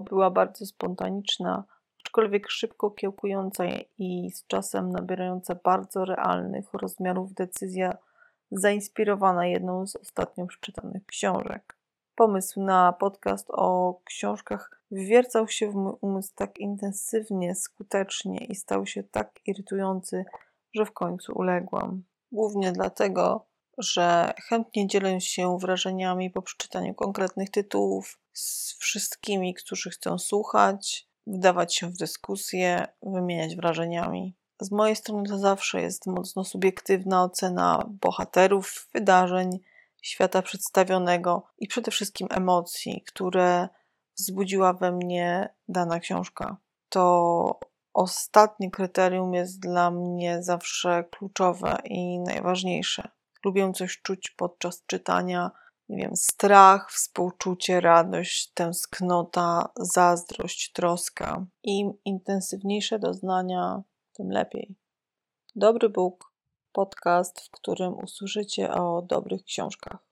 była bardzo spontaniczna, aczkolwiek szybko kiełkująca i z czasem nabierająca bardzo realnych rozmiarów decyzja zainspirowana jedną z ostatnio przeczytanych książek. Pomysł na podcast o książkach wwiercał się w mój umysł tak intensywnie, skutecznie i stał się tak irytujący, że w końcu uległam. Głównie dlatego, że chętnie dzielę się wrażeniami po przeczytaniu konkretnych tytułów z wszystkimi, którzy chcą słuchać, wdawać się w dyskusję, wymieniać wrażeniami. Z mojej strony to zawsze jest mocno subiektywna ocena bohaterów, wydarzeń, świata przedstawionego i przede wszystkim emocji, które wzbudziła we mnie dana książka. To ostatnie kryterium jest dla mnie zawsze kluczowe i najważniejsze. Lubię coś czuć podczas czytania, nie wiem, strach, współczucie, radość, tęsknota, zazdrość, troska. Im intensywniejsze doznania, tym lepiej. Dobry Bóg, podcast, w którym usłyszycie o dobrych książkach.